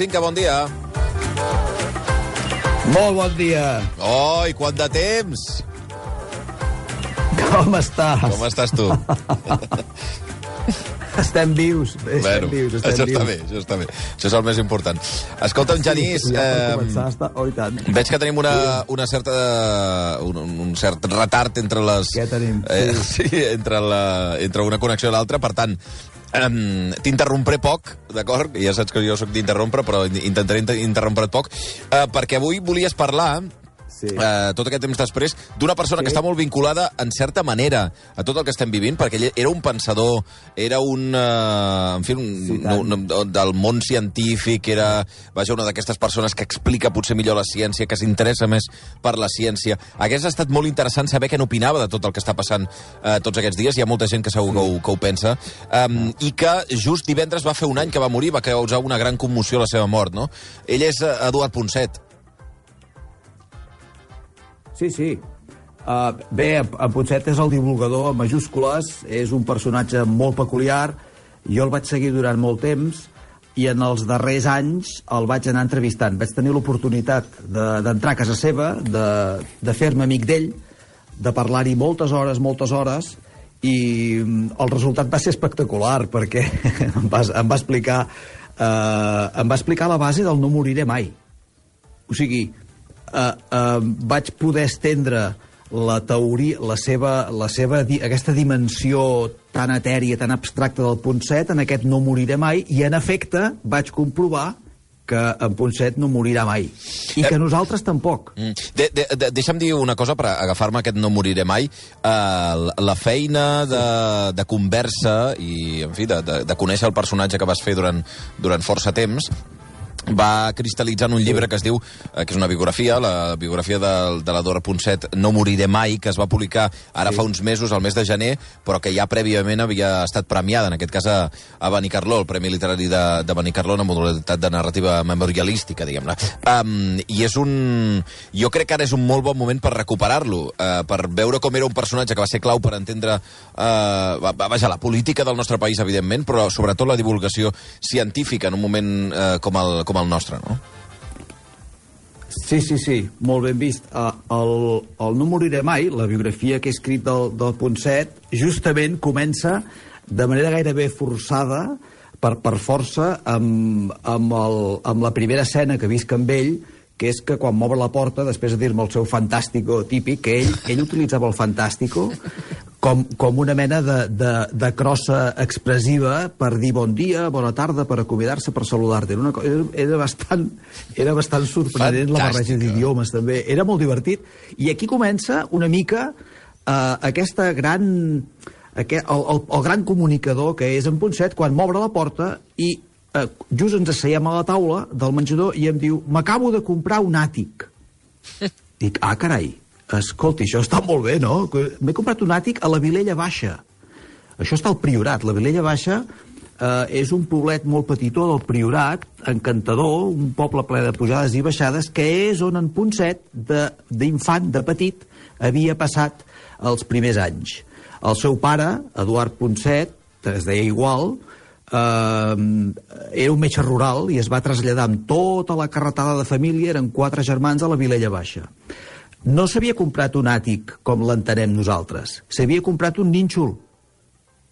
Cinca, bon dia. Molt bon dia. Oi, quant de temps! Com estàs? Com estàs tu? Estem vius, estem bueno, vius, estem això vius. està bé, això està bé. Això és el més important. Escolta'm, Genís, Sí, ja eh, començar està... Oh, i tant. veig que tenim una, una certa, un, un cert retard entre les... Què tenim? Eh, sí, entre, la, entre una connexió i l'altra, per tant, Um, T'interrompré poc, d'acord? Ja saps que jo sóc d'interrompre, però intentaré inter interrompre't poc, uh, perquè avui volies parlar Sí. eh, tot aquest temps després, d'una persona Sí. que està molt vinculada, en certa manera, a tot el que estem vivint, perquè ell era un pensador, era un... Eh, en fi, un, Sí, un, tant. un, del món científic, era, vaja, una d'aquestes persones que explica potser millor la ciència, que s'interessa més per la ciència. Hagués estat molt interessant saber què n'opinava de tot el que està passant eh, tots aquests dies. Hi ha molta gent que segur que ho, que ho pensa. Um, I que just divendres va fer un any que va morir, va causar una gran commoció la seva mort, no? Ell és eh, Eduard Ponset. Sí, sí. Uh, bé, en Ponset és el divulgador en majúscules, és un personatge molt peculiar, jo el vaig seguir durant molt temps, i en els darrers anys el vaig anar entrevistant. Vaig tenir l'oportunitat de- d'entrar a casa seva, de, de fer-me amic d'ell, de parlar-hi moltes hores, moltes hores, i mm, el resultat va ser espectacular, perquè em va, em va explicar eh, em va explicar la base del no moriré mai. O sigui, eh, eh, vaig poder estendre la teoria, la seva, la seva, aquesta dimensió tan etèria, tan abstracta del punt 7 en aquest no moriré mai, i en efecte vaig comprovar que en 7 no morirà mai. I que nosaltres tampoc. Mm. De, de, de, deixa'm dir una cosa per agafar-me aquest no moriré mai. Uh, la feina de, de conversa i, en fi, de, de, de conèixer el personatge que vas fer durant, durant força temps va cristal·litzar en un llibre que es diu, eh, que és una biografia, la biografia de, de la Dora Ponset, No moriré mai, que es va publicar ara sí. fa uns mesos, al mes de gener, però que ja prèviament havia estat premiada, en aquest cas a, a Benicarló, el Premi Literari de, de Benicarló, en modalitat de narrativa memorialística, diguem-ne. Um, I és un... Jo crec que ara és un molt bon moment per recuperar-lo, uh, per veure com era un personatge que va ser clau per entendre uh, vaja, la política del nostre país, evidentment, però sobretot la divulgació científica en un moment uh, com, el, com el nostre, no? Sí, sí, sí, molt ben vist. Uh, el, el No moriré mai, la biografia que he escrit del, del 7, justament comença de manera gairebé forçada, per, per força, amb, amb, el, amb la primera escena que visc amb ell, que és que quan m'obre la porta, després de dir-me el seu fantàstico típic, que ell, ell utilitzava el fantàstico com, com una mena de, de, de crossa expressiva per dir bon dia, bona tarda, per acomiadar-se, per saludar-te. Era, una era, era, bastant, era bastant sorprenent la barreja Fantàstica. d'idiomes, també. Era molt divertit. I aquí comença una mica eh, aquesta gran... Aquest, el, el, el gran comunicador que és en Ponset quan m'obre la porta i eh, just ens asseiem a la taula del menjador i em diu m'acabo de comprar un àtic. Dic, ah, carai, escolti, això està molt bé, no? M'he comprat un àtic a la Vilella Baixa. Això està al Priorat. La Vilella Baixa eh, és un poblet molt petitó del Priorat, encantador, un poble ple de pujades i baixades, que és on en Ponset, d'infant, de, de petit, havia passat els primers anys. El seu pare, Eduard Ponset, es deia igual, eh, era un metge rural i es va traslladar amb tota la carretada de família, eren quatre germans a la Vilella Baixa. No s'havia comprat un àtic com l'entenem nosaltres, s'havia comprat un nínxol.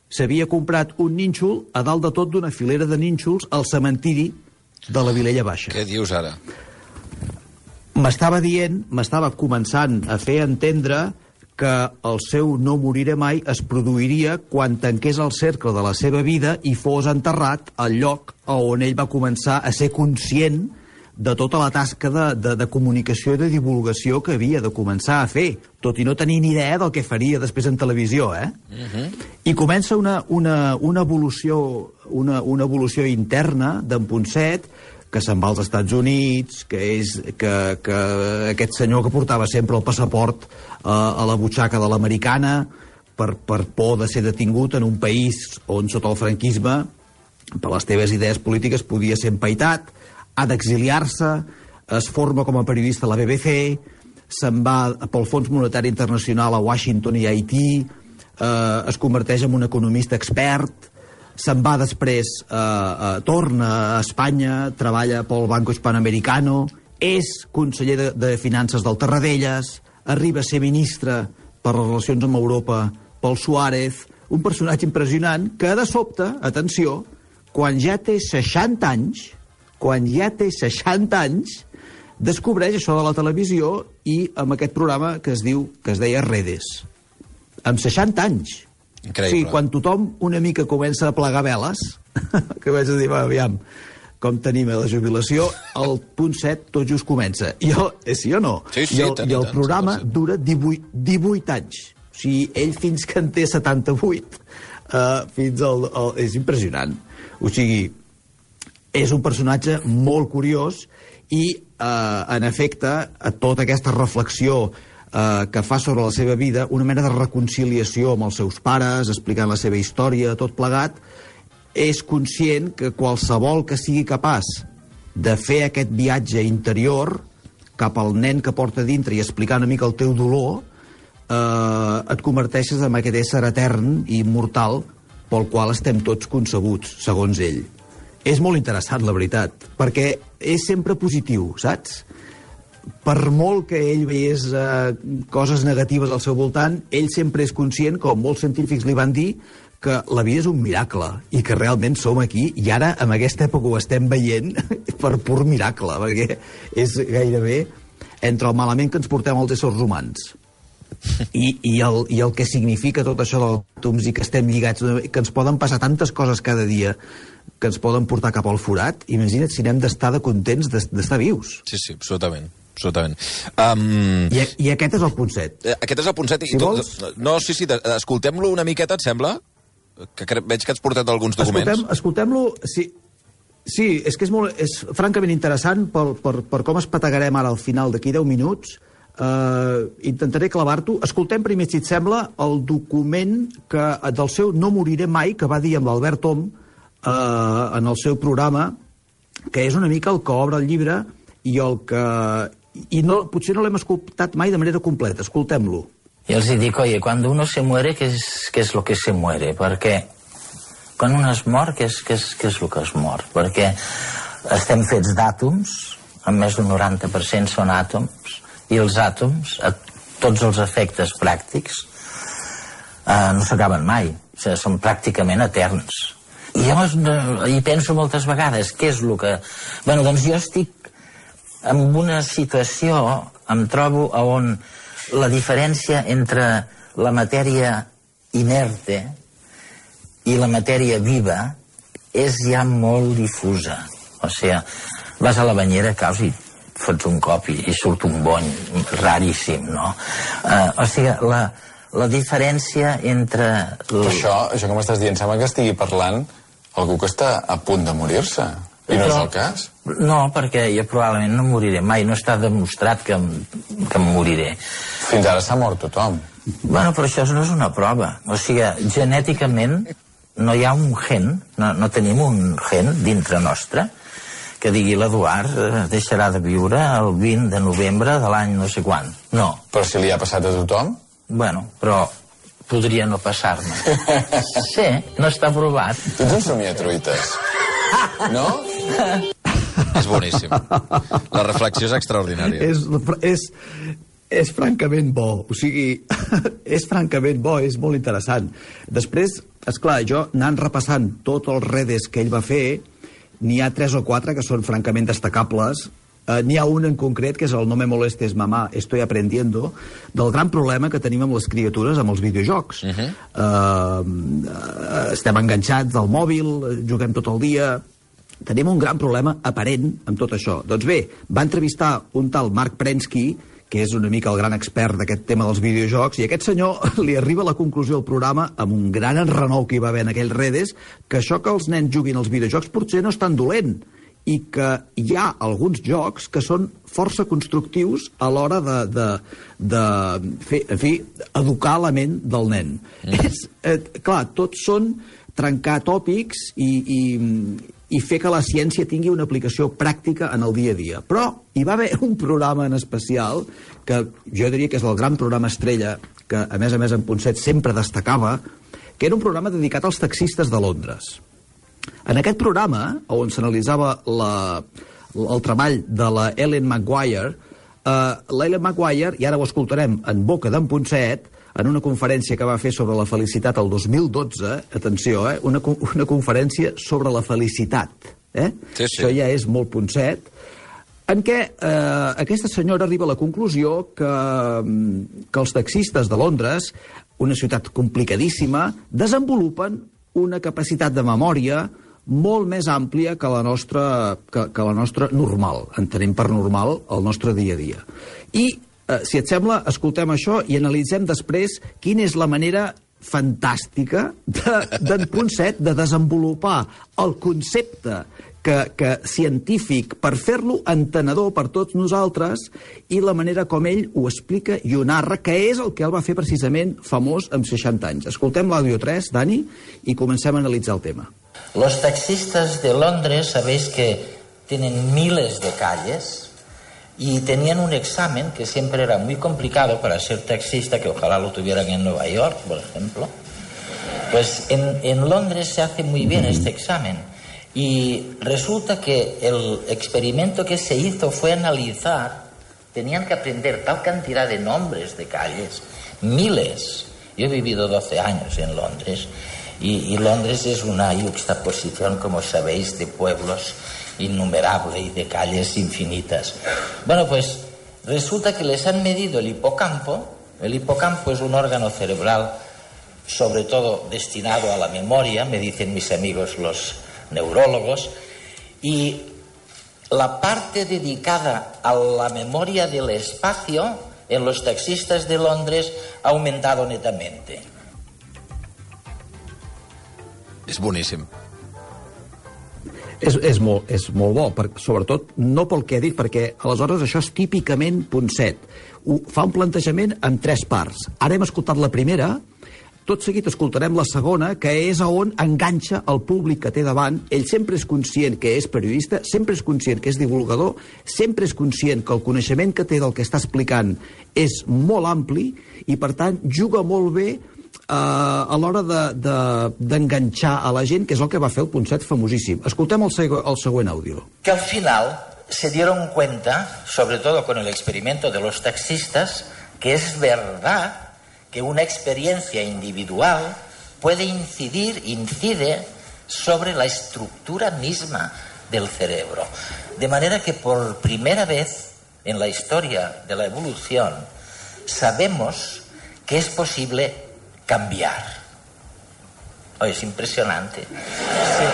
S'havia comprat un nínxol a dalt de tot d'una filera de nínxols al cementiri de la Vilella Baixa. Què dius ara? M'estava dient, m'estava començant a fer entendre que el seu no moriré mai es produiria quan tanqués el cercle de la seva vida i fos enterrat al lloc on ell va començar a ser conscient de tota la tasca de, de, de comunicació i de divulgació que havia de començar a fer, tot i no tenir ni idea del que faria després en televisió, eh? I comença una, una, una, evolució, una, una evolució interna d'en Ponset, que se'n va als Estats Units, que és que, que aquest senyor que portava sempre el passaport eh, a la butxaca de l'americana per, per por de ser detingut en un país on sota el franquisme per les teves idees polítiques podia ser empaitat, ha d'exiliar-se, es forma com a periodista a la BBC, se'n va pel Fons Monetari Internacional a Washington i a Haití, eh, es converteix en un economista expert, se'n va després, eh, eh, torna a Espanya, treballa pel Banco Hispanoamericano, és conseller de, de Finances del Tarradellas, arriba a ser ministre per les relacions amb Europa pel Suárez, un personatge impressionant que de sobte, atenció, quan ja té 60 anys, quan ja té 60 anys, descobreix això de la televisió i amb aquest programa que es diu que es deia Redes. Amb 60 anys. Increïble. Sigui, quan tothom una mica comença a plegar veles, que vaig a dir, va, aviam, com tenim a la jubilació, el punt 7 tot just comença. I el, és sí o no? Sí, sí, I el, tant, i el tant, programa 100%. dura 18, 18 anys. O sigui, ell fins que en té 78, uh, fins al, al, és impressionant. O sigui, és un personatge molt curiós i, eh, en efecte, a tota aquesta reflexió eh, que fa sobre la seva vida, una mena de reconciliació amb els seus pares, explicant la seva història, tot plegat, és conscient que qualsevol que sigui capaç de fer aquest viatge interior cap al nen que porta dintre i explicar una mica el teu dolor, eh, et converteixes en aquest ésser etern i immortal pel qual estem tots concebuts, segons ell. És molt interessant, la veritat, perquè és sempre positiu, saps? Per molt que ell veiés eh, coses negatives al seu voltant, ell sempre és conscient, com molts científics li van dir, que la vida és un miracle i que realment som aquí i ara, en aquesta època, ho estem veient per pur miracle, perquè és gairebé entre el malament que ens portem els éssers humans i, i, el, i el que significa tot això dels àtoms i que estem lligats, que ens poden passar tantes coses cada dia que ens poden portar cap al forat, imagina't si n'hem d'estar de contents d'es- d'estar vius. Sí, sí, absolutament. Absolutament. Um, I, I aquest és el punt set. Eh, Aquest és el punt 7. Si vols. No, sí, sí, escoltem-lo una miqueta, et sembla? Que cre- veig que has portat alguns documents. Escoltem- Escoltem-lo... Sí, sí, és que és, molt, és francament interessant per, per, per com espategarem ara al final d'aquí 10 minuts. Uh, intentaré clavar-t'ho. Escoltem primer, si et sembla, el document que, del seu No moriré mai, que va dir amb l'Albert Tom uh, en el seu programa, que és una mica el que obre el llibre i el que... I no, potser no l'hem escoltat mai de manera completa. Escoltem-lo. Y els dic, oye, cuando uno se muere, ¿qué es, qué es lo que se muere? Perquè quan un es mor, què és, què és, què és el que es mor? Perquè estem fets d'àtoms, amb més d'un 90% són àtoms, i els àtoms, a tots els efectes pràctics, eh, no s'acaben mai, o sigui, són pràcticament eterns. I llavors no, hi penso moltes vegades, què és el que... Bueno, doncs jo estic en una situació, em trobo a on la diferència entre la matèria inerte i la matèria viva és ja molt difusa. O sigui, vas a la banyera, caus i fots un cop i, i surt un bony raríssim, no? Uh, o sigui, la, la diferència entre... Això, això que m'estàs dient, sembla que estigui parlant algú que està a punt de morir-se. I no és el cas. No, perquè jo probablement no moriré mai. No està demostrat que, que moriré. Fins ara s'ha mort tothom. Bueno, però això no és una prova. O sigui, genèticament no hi ha un gen, no, no tenim un gen dintre nostre que digui l'Eduard eh, deixarà de viure el 20 de novembre de l'any no sé quan. No. Però si li ha passat a tothom, Bueno, però podria no passar-me. Sí, no està provat. tu ets un somiatruites. No? És boníssim. La reflexió és extraordinària. és, és, és francament bo. O sigui, és francament bo, és molt interessant. Després, és clar, jo anant repassant tots els redes que ell va fer, n'hi ha tres o quatre que són francament destacables. Uh, n'hi ha un en concret, que és el No me molestes mamá, estoy aprendiendo, del gran problema que tenim amb les criatures amb els videojocs. Uh -huh. uh, estem enganxats al mòbil, juguem tot el dia, tenim un gran problema aparent amb tot això. Doncs bé, va entrevistar un tal Marc Prensky, que és una mica el gran expert d'aquest tema dels videojocs, i aquest senyor li arriba a la conclusió del programa amb un gran enrenou que hi va haver en aquells redes, que això que els nens juguin als videojocs potser no és tan dolent, i que hi ha alguns jocs que són força constructius a l'hora de, de, de fer, en fi, educar la ment del nen. Mm. És, eh, clar, tots són trencar tòpics i, i, i fer que la ciència tingui una aplicació pràctica en el dia a dia. Però hi va haver un programa en especial que jo diria que és el gran programa estrella que, a més a més, en Ponset sempre destacava, que era un programa dedicat als taxistes de Londres. En aquest programa, on s'analitzava el treball de la Ellen Maguire, eh, l'Ellen Maguire, i ara ho escoltarem en boca d'en Ponset, en una conferència que va fer sobre la felicitat el 2012, atenció, eh, una, una conferència sobre la felicitat. Eh? Sí, sí. Això ja és molt Ponset, en què eh, aquesta senyora arriba a la conclusió que, mm, que els taxistes de Londres, una ciutat complicadíssima, desenvolupen una capacitat de memòria molt més àmplia que la nostra, que, que la nostra normal. Entenem per normal el nostre dia a dia. I, eh, si et sembla, escoltem això i analitzem després quina és la manera fantàstica de- d'en Ponset de desenvolupar el concepte que, que científic per fer-lo entenedor per tots nosaltres i la manera com ell ho explica i ho narra, que és el que el va fer precisament famós amb 60 anys. Escoltem l'àudio 3, Dani, i comencem a analitzar el tema. Los taxistas de Londres, sabéis que tienen miles de calles y tenían un examen que siempre era muy complicado para ser taxista, que ojalá lo tuvieran en Nueva York, por ejemplo. Pues en, en Londres se hace muy bien este examen y resulta que el experimento que se hizo fue analizar, tenían que aprender tal cantidad de nombres de calles, miles. Yo he vivido 12 años en Londres y, y Londres es una yuxtaposición, como sabéis, de pueblos innumerable y de calles infinitas. Bueno, pues resulta que les han medido el hipocampo. El hipocampo es un órgano cerebral sobre todo destinado a la memoria, me dicen mis amigos los neurólogos, y la parte dedicada a la memoria del espacio en los taxistas de Londres ha aumentado netamente. És boníssim. És, és, molt, és molt bo, per, sobretot no pel que he dit, perquè aleshores això és típicament Ponset. Ho, fa un plantejament en tres parts. Ara hem escoltat la primera, tot seguit escoltarem la segona, que és a on enganxa el públic que té davant. Ell sempre és conscient que és periodista, sempre és conscient que és divulgador, sempre és conscient que el coneixement que té del que està explicant és molt ampli i, per tant, juga molt bé eh, a l'hora d'enganxar de, de, a la gent, que és el que va fer el Ponset famosíssim. Escoltem el, seg el següent àudio. Que al final se dieron cuenta, sobre todo con el experimento de los taxistas, que es verdad que una experiencia individual puede incidir, incide sobre la estructura misma del cerebro. De manera que por primera vez en la historia de la evolución sabemos que es posible cambiar. Oye, es impresionante. Sí.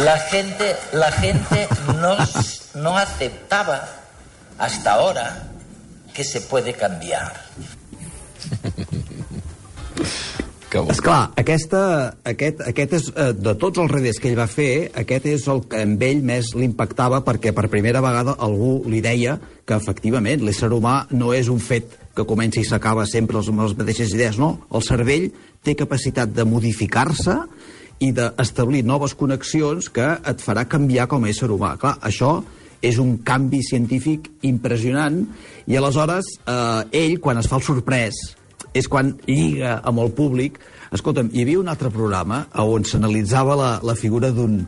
La gente, la gente no, no aceptaba hasta ahora que se puede cambiar. Que bo. Esclar, aquesta, aquest, aquest és, eh, de tots els redes que ell va fer, aquest és el que amb ell més l'impactava perquè per primera vegada algú li deia que efectivament l'ésser humà no és un fet que comença i s'acaba sempre amb les mateixes idees, no. El cervell té capacitat de modificar-se i d'establir noves connexions que et farà canviar com a ésser humà. Clar, això és un canvi científic impressionant i aleshores eh, ell, quan es fa el sorprès, és quan lliga amb el públic. Escolta'm, hi havia un altre programa on s'analitzava la, la figura d'un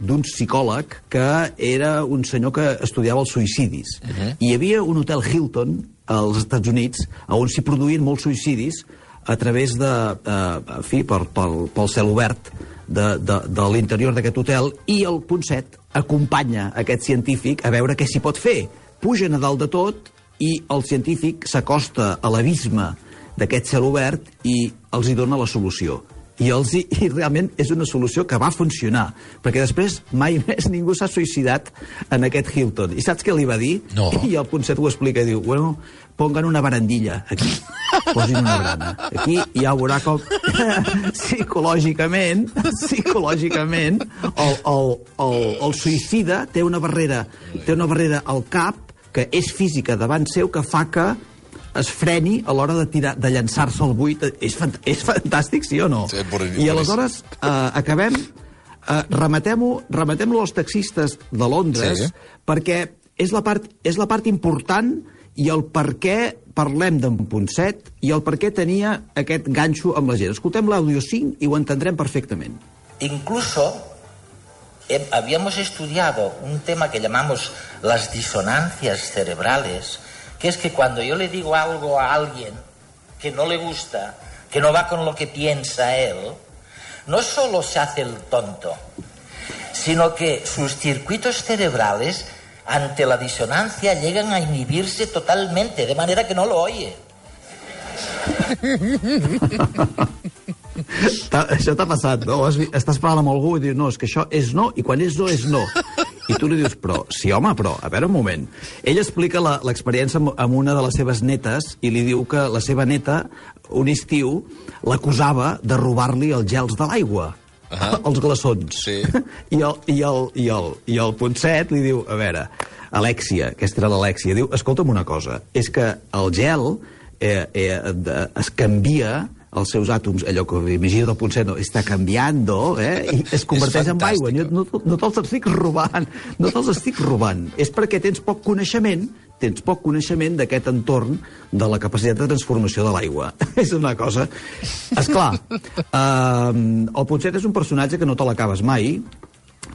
d'un psicòleg que era un senyor que estudiava els suïcidis. Uh -huh. I hi havia un hotel Hilton als Estats Units on s'hi produïen molts suïcidis a través de, eh, en fi, per, pel, pel cel obert de, de, de l'interior d'aquest hotel i el Ponset acompanya aquest científic a veure què s'hi pot fer. Pugen a dalt de tot i el científic s'acosta a l'abisme d'aquest cel obert i els hi dona la solució. I, els I realment és una solució que va funcionar, perquè després mai més ningú s'ha suïcidat en aquest Hilton. I saps què li va dir? No. I el Ponset ho explica i diu, bueno, pongan una barandilla aquí, posin una barana. Aquí ja veurà com psicològicament, psicològicament, el, el, el, el suïcida té una barrera, té una barrera al cap que és física davant seu que fa que es freni a l'hora de tirar de llançar-se al buit. És, fant és fantàstic, sí o no? Sí, boníssim. I aleshores eh, acabem... Eh, Remetem-ho remetem als taxistes de Londres Sí. perquè és la, part, és la part important i el per què parlem d'en Ponset i el per què tenia aquest ganxo amb la gent. Escoltem l'àudio 5 i ho entendrem perfectament. Incluso eh, habíamos estudiado un tema que llamamos las disonancias cerebrales, que es que cuando yo le digo algo a alguien que no le gusta, que no va con lo que piensa él, no solo se hace el tonto, sino que sus circuitos cerebrales ante la disonancia llegan a inhibirse totalmente, de manera que no lo oye. Això t'ha passat, no? Estàs parlant amb algú i dius, no, és que això és no, i quan és no, és no. I tu li dius, però, sí, home, però, a veure un moment. Ell explica la- l'experiència amb, amb una de les seves netes i li diu que la seva neta, un estiu, l'acusava de robar-li els gels de l'aigua. Ahà. els glaçons. Sí. I el, i, el, i, el, I el Ponset li diu, a veure, Alexia, aquesta era l'Alexia, diu, escolta'm una cosa, és que el gel eh, eh, de, es canvia els seus àtoms, allò que imagina el Ponset, no, està canviant, eh? i es converteix en aigua. No, no, te'ls estic robant, no te'ls estic robant. És perquè tens poc coneixement tens poc coneixement d'aquest entorn de la capacitat de transformació de l'aigua. és una cosa... Esclar, uh, el Ponset és un personatge que no te l'acabes mai.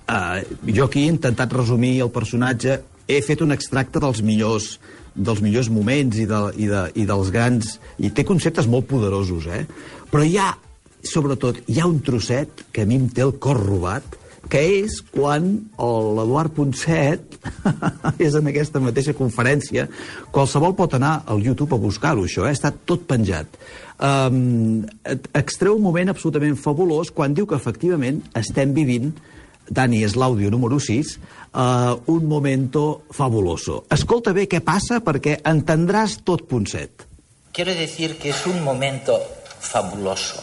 Uh, jo aquí he intentat resumir el personatge, he fet un extracte dels millors dels millors moments i, de, i, de, i dels grans... I té conceptes molt poderosos, eh? Però hi ha, sobretot, hi ha un trosset que a mi em té el cor robat, que és quan l'Eduard Ponset és en aquesta mateixa conferència. Qualsevol pot anar al YouTube a buscar-ho, això, eh? està tot penjat. Um, extreu un moment absolutament fabulós quan diu que efectivament estem vivint Dani, és l'àudio número 6, uh, un momento fabuloso. Escolta bé què passa perquè entendràs tot Ponset. Quiero decir que es un momento fabuloso.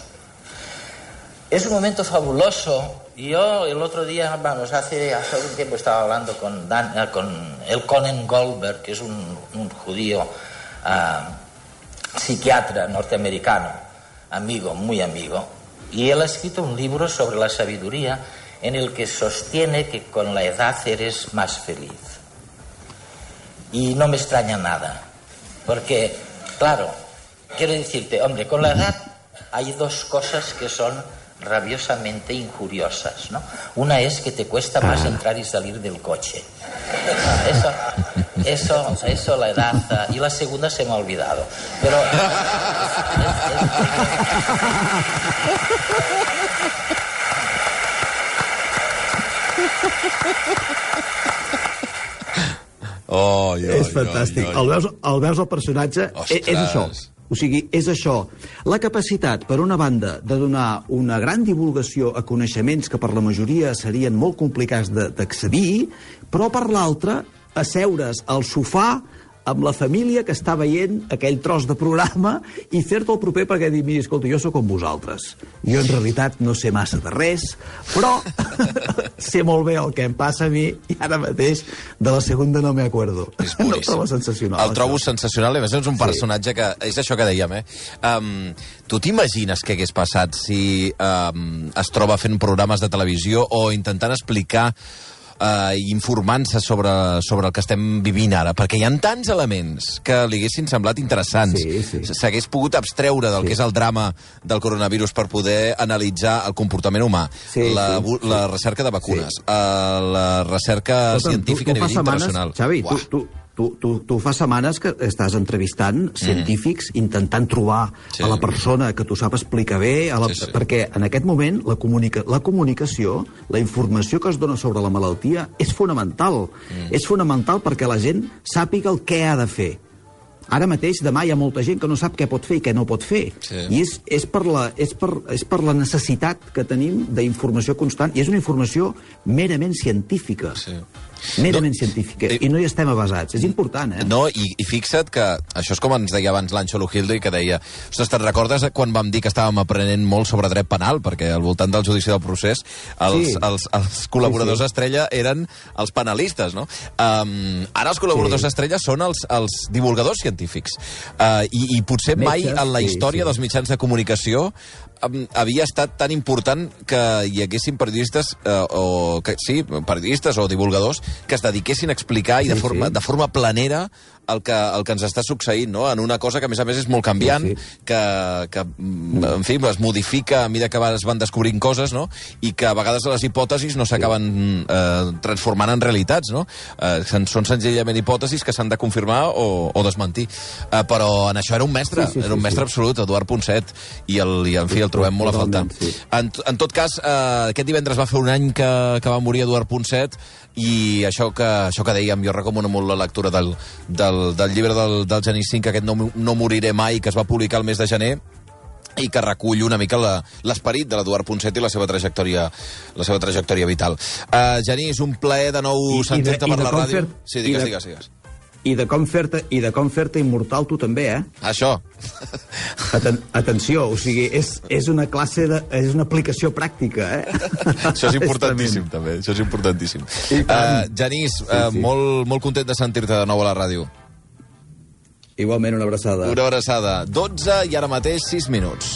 Es un momento fabuloso. Yo el otro día, vamos, hace, hace algún tiempo estaba hablando con, Dan- eh, con el Conan Goldberg, que es un, un judío ah, psiquiatra norteamericano, amigo, muy amigo, y él ha escrito un libro sobre la sabiduría en el que sostiene que con la edad eres más feliz. Y no me extraña nada, porque, claro, quiero decirte, hombre, con la edad hay dos cosas que son rabiosamente injuriosas, ¿no? Una es que te cuesta más entrar y salir del coche. Eso, eso, eso la edad, ah, y la segunda se me ha olvidado. Pero Oh, oi, és fantàstic. Oi, El, veus, el veus el personatge? Ostres. És, és això. O sigui, és això. La capacitat, per una banda, de donar una gran divulgació a coneixements que per la majoria serien molt complicats de- d'accedir, però per l'altra, asseure's al sofà amb la família que està veient aquell tros de programa i fer-te el proper perquè dir, miri, escolta, jo sóc com vosaltres. Jo en realitat no sé massa de res, però sé molt bé el que em passa a mi i ara mateix de la segunda no me acuerdo. És no el boníssim. trobo sensacional. El trobo això. sensacional, i a més és un personatge que... És això que dèiem, eh? Um, tu t'imagines què hagués passat si um, es troba fent programes de televisió o intentant explicar uh, informant-se sobre, sobre el que estem vivint ara, perquè hi ha tants elements que li haguessin semblat interessants. Sí, sí. S'hagués pogut abstreure del Sí. que és el drama del coronavirus per poder analitzar el comportament humà, Sí, la, sí, la recerca de vacunes, sí. uh, la recerca Escolta'm, científica a nivell fa internacional. Setmanes, Xavi, Uah. tu, tu, tu, tu, tu fa setmanes que estàs entrevistant científics, intentant trobar Mm. Sí. a la persona que t'ho sap explicar bé, a la, Sí, sí. perquè en aquest moment la, comunica, la comunicació, la informació que es dona sobre la malaltia és fonamental. Mm. És fonamental perquè la gent sàpiga el què ha de fer. Ara mateix, demà, hi ha molta gent que no sap què pot fer i què no pot fer. Sí. I és, és, per la, és, per, és per la necessitat que tenim d'informació constant, i és una informació merament científica. Sí. Merament No, científica. i- I no hi estem avasats. És important, eh? No, i, i fixa't que això és com ens deia abans l'Anxo Lujilde, que deia ostres, te'n recordes quan vam dir que estàvem aprenent molt sobre dret penal, perquè al voltant del judici del procés els, Sí. els, els col·laboradors Sí, sí. estrella eren els penalistes, no? Um, ara els col·laboradors Sí. estrella són els, els divulgadors científics. Uh, i, I potser mai Metges, en la sí, història sí. dels mitjans de comunicació havia estat tan important que hi haguessin periodistes uh, o que, sí, periodistes o divulgadors que es dediquessin a explicar i de Sí, forma, sí. de forma planera el que, el que ens està succeint, no? En una cosa que, a més a més, és molt canviant, Sí, sí, que, que, mm, en fi, es modifica a mesura que es van descobrint coses, no? I que a vegades les hipòtesis no s'acaben eh, transformant en realitats, no? Eh, són senzillament hipòtesis que s'han de confirmar o, o desmentir. Eh, però en això era un mestre, Sí, sí, sí, era un mestre sí. absolut, Eduard Ponset, i, el, i en fi, el trobem molt a faltar. Sí. En, en tot cas, eh, aquest divendres va fer un any que, que va morir Eduard Ponset i això que, això que dèiem, jo recomano molt la lectura del, del, del llibre del, del Genís 5, aquest no, no moriré mai, que es va publicar el mes de gener, i que recull una mica l'esperit de l'Eduard Ponset i la seva trajectòria, la seva trajectòria vital. Uh, Genís, un plaer de nou sentir-te per la ràdio. fer- Sí, digues, de- digues, digues. I de com fer-te i de com fer-te immortal tu també, eh? Això. Aten atenció, o sigui, és, és una classe de... és una aplicació pràctica, eh? Això és importantíssim, també. Això és importantíssim. Uh, Genís, uh, sí. molt, molt content de sentir-te de nou a la ràdio. Igualment, una abraçada. Una abraçada. 12 i ara mateix 6 minuts.